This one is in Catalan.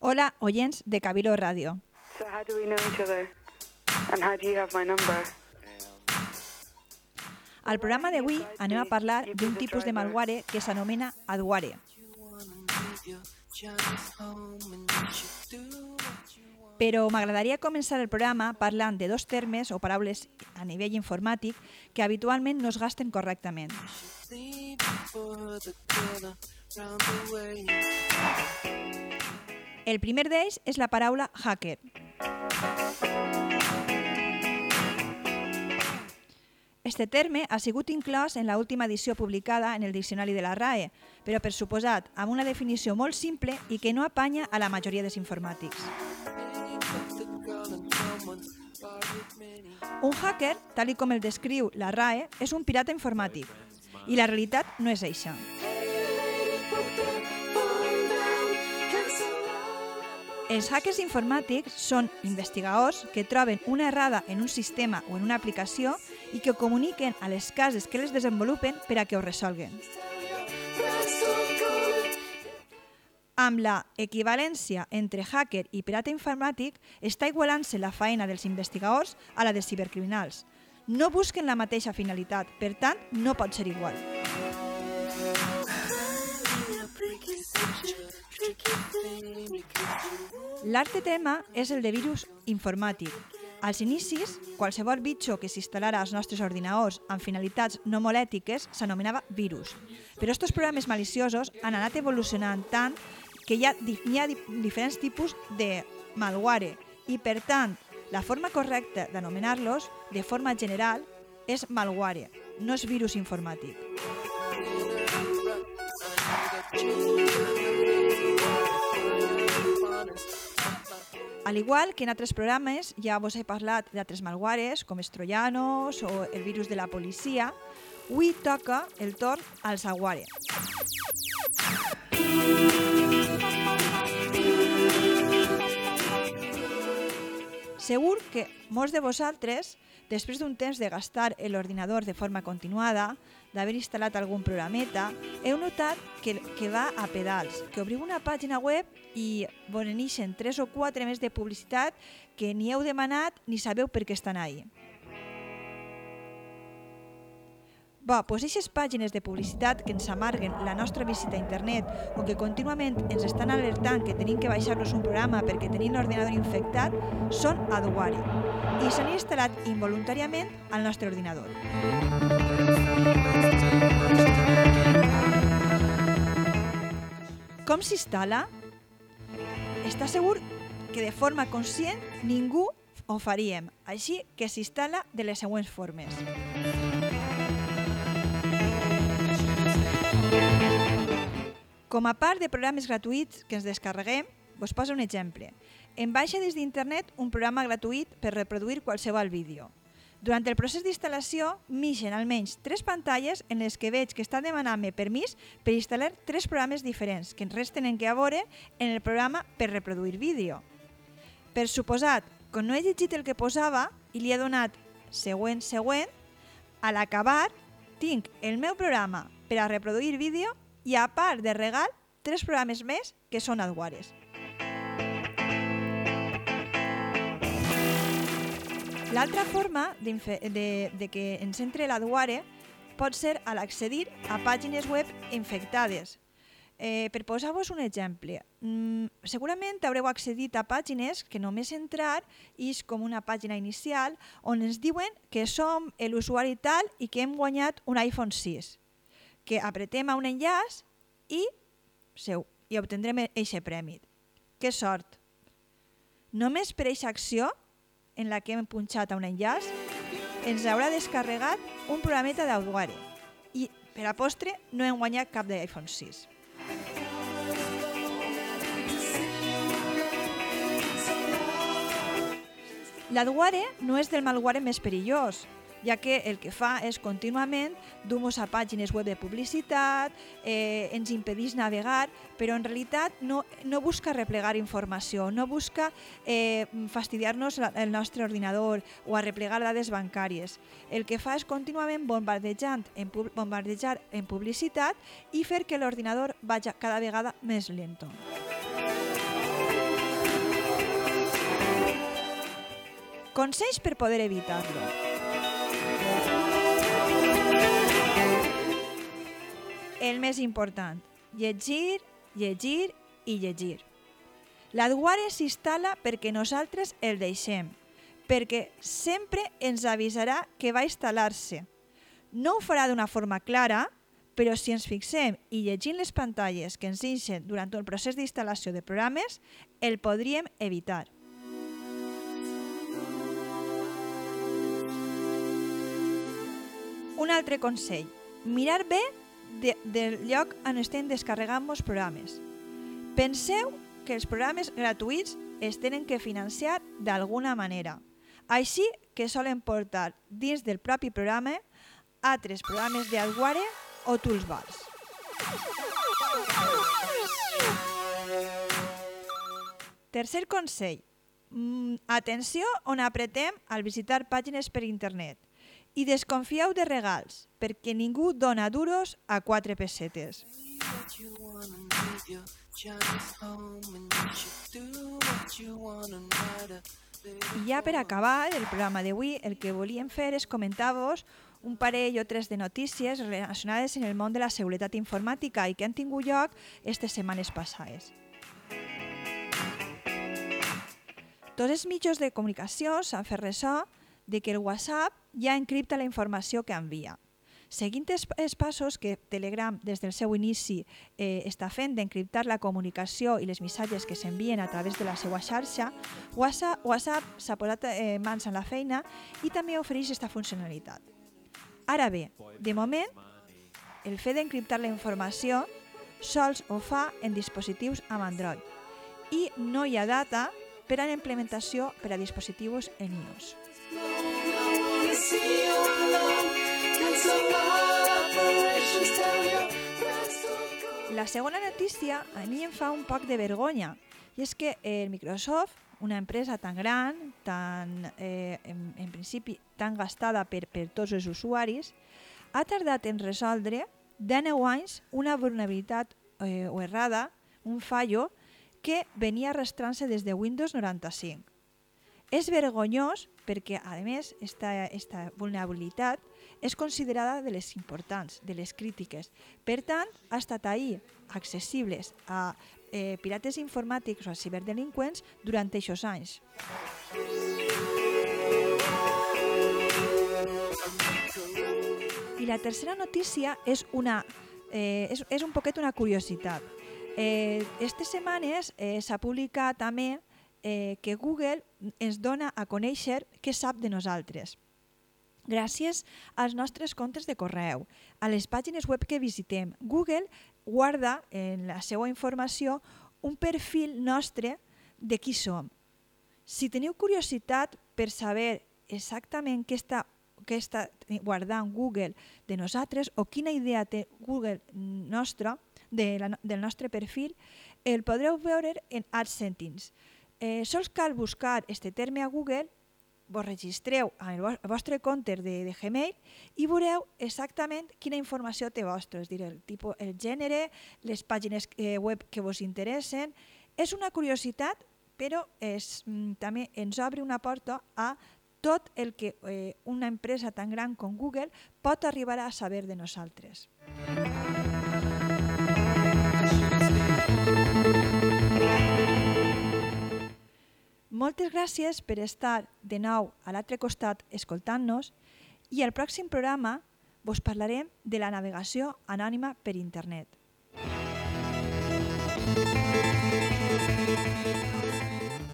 Hola, oyents de Cabilo Ràdio. So how do we know each other? And how do you have my number? Al programa d'avui anem a parlar d'un tipus de malware que s'anomena adware. Però m'agradaria començar el programa parlant de dos termes o paraules a nivell informàtic que habitualment no es gasten correctament. El primer d'ells és la paraula hacker. Este terme ha sigut inclòs en l'última edició publicada en el Diccionari de la RAE, però per suposat amb una definició molt simple i que no apanya a la majoria dels informàtics. Un hacker, tal i com el descriu la RAE, és un pirata informàtic. I la realitat no és això. Els hackers informàtics són investigadors que troben una errada en un sistema o en una aplicació i que comuniquen a les cases que les desenvolupen per a que ho resolguen. Amb la equivalència entre hacker i pirata informàtic està igualant-se la faena dels investigadors a la dels cibercriminals. No busquen la mateixa finalitat, per tant, no pot ser igual. L'altre tema és el de virus informàtic. Als inicis, qualsevol bitxo que s'instal·lara als nostres ordinadors amb finalitats no molt ètiques s'anomenava virus. Però aquests programes maliciosos han anat evolucionant tant que hi ha, hi ha diferents tipus de malware i, per tant, la forma correcta d'anomenar-los, de forma general, és malware, no és virus informàtic. Al igual que en altres programes, ja vos he parlat d'altres malwares, com els troianos o el virus de la policia, avui toca el torn al saguare. Segur que molts de vosaltres, després d'un temps de gastar l'ordinador de forma continuada, d'haver instal·lat algun programeta, heu notat que, que va a pedals, que obriu una pàgina web i vos n'ixen 3 o 4 més de publicitat que ni heu demanat ni sabeu per què estan ahí. Bé, doncs aquestes pàgines de publicitat que ens amarguen la nostra visita a internet o que contínuament ens estan alertant que tenim que baixar-nos un programa perquè tenim l'ordinador infectat són adware i s'han instal·lat involuntàriament al nostre ordinador. Com s'instal·la? Està segur que de forma conscient ningú ho faríem, així que s'instal·la de les següents formes. Com a part de programes gratuïts que ens descarreguem, vos poso un exemple. Em baixa des d'internet un programa gratuït per reproduir qualsevol vídeo. Durant el procés d'instal·lació, m'ixen almenys tres pantalles en les que veig que està demanant-me permís per instal·lar tres programes diferents que res tenen que a veure en el programa per reproduir vídeo. Per suposat, quan no he llegit el que posava i li he donat següent, següent, a l'acabar tinc el meu programa per a reproduir vídeo i a part de regal, tres programes més que són adwares. L'altra forma de, de, de que ens entre l'adware pot ser a l'accedir a pàgines web infectades. Eh, per posar-vos un exemple, mm, segurament haureu accedit a pàgines que només entrar és com una pàgina inicial on ens diuen que som l'usuari tal i que hem guanyat un iPhone 6 que apretem a un enllaç i, seu, i obtendrem aquest premi. Que sort! Només per aquesta acció, en la que hem punxat a un enllaç, ens haurà descarregat un programeta d'Audware i, per a postre, no hem guanyat cap d'iPhone 6. L'adware no és del malware més perillós, ja que el que fa és contínuament dur-nos a pàgines web de publicitat, eh, ens impedís navegar, però en realitat no, no busca replegar informació, no busca eh, fastidiar-nos el nostre ordinador o arreplegar dades bancàries. El que fa és contínuament bombardejant en, bombardejar en publicitat i fer que l'ordinador vagi cada vegada més lento. Consells per poder evitar-lo. El més important, llegir, llegir i llegir. L'adware s'instal·la perquè nosaltres el deixem, perquè sempre ens avisarà que va instal·lar-se. No ho farà d'una forma clara, però si ens fixem i llegim les pantalles que ens inxen durant el procés d'instal·lació de programes, el podríem evitar. Un altre consell. Mirar bé de, del lloc on estem descarregant els programes. Penseu que els programes gratuïts es tenen que financiar d'alguna manera. Així que solen portar dins del propi programa altres programes d'adware o toolbars. Tercer consell. Mm, atenció on apretem al visitar pàgines per internet – i desconfieu de regals, perquè ningú dona duros a quatre pessetes. I ja per acabar el programa d'avui, el que volíem fer és comentar-vos un parell o tres de notícies relacionades en el món de la seguretat informàtica i que han tingut lloc aquestes setmanes passades. Tots els mitjans de comunicació s'han fet ressò de que el WhatsApp ja encripta la informació que envia. Seguint els passos que Telegram des del seu inici eh, està fent d'encriptar la comunicació i les missatges que s'envien a través de la seva xarxa, WhatsApp, s'ha posat eh, mans en la feina i també ofereix aquesta funcionalitat. Ara bé, de moment, el fet d'encriptar la informació sols ho fa en dispositius amb Android i no hi ha data per a la implementació per a dispositius en iOS. La segona notícia a mi em fa un poc de vergonya i és que el Microsoft, una empresa tan gran, tan, eh, en, en principi tan gastada per, per tots els usuaris, ha tardat en resoldre 19 anys una vulnerabilitat eh, o errada, un fallo, que venia arrastrant-se des de Windows 95. És vergonyós perquè, a més, aquesta vulnerabilitat és considerada de les importants, de les crítiques. Per tant, ha estat ahir accessibles a eh, pirates informàtics o a ciberdelinqüents durant aquests anys. I la tercera notícia és, una, eh, és, és un poquet una curiositat. Eh, estes setmanes eh, s'ha publicat també eh, que Google ens dona a conèixer què sap de nosaltres. Gràcies als nostres comptes de correu, a les pàgines web que visitem, Google guarda en la seva informació un perfil nostre de qui som. Si teniu curiositat per saber exactament què està, què està guardant Google de nosaltres o quina idea té Google nostra, de la, del nostre perfil, el podreu veure en AdSense. Eh, sols cal buscar este terme a Google, vos registreu amb el vostre compte de, de Gmail i veureu exactament quina informació té vostre, és dir, el, tipus, el gènere, les pàgines eh, web que vos interessen. És una curiositat, però és, mm, també ens obre una porta a tot el que eh, una empresa tan gran com Google pot arribar a saber de nosaltres. Moltes gràcies per estar de nou a l'altre costat escoltant-nos i al pròxim programa vos parlarem de la navegació anònima per internet.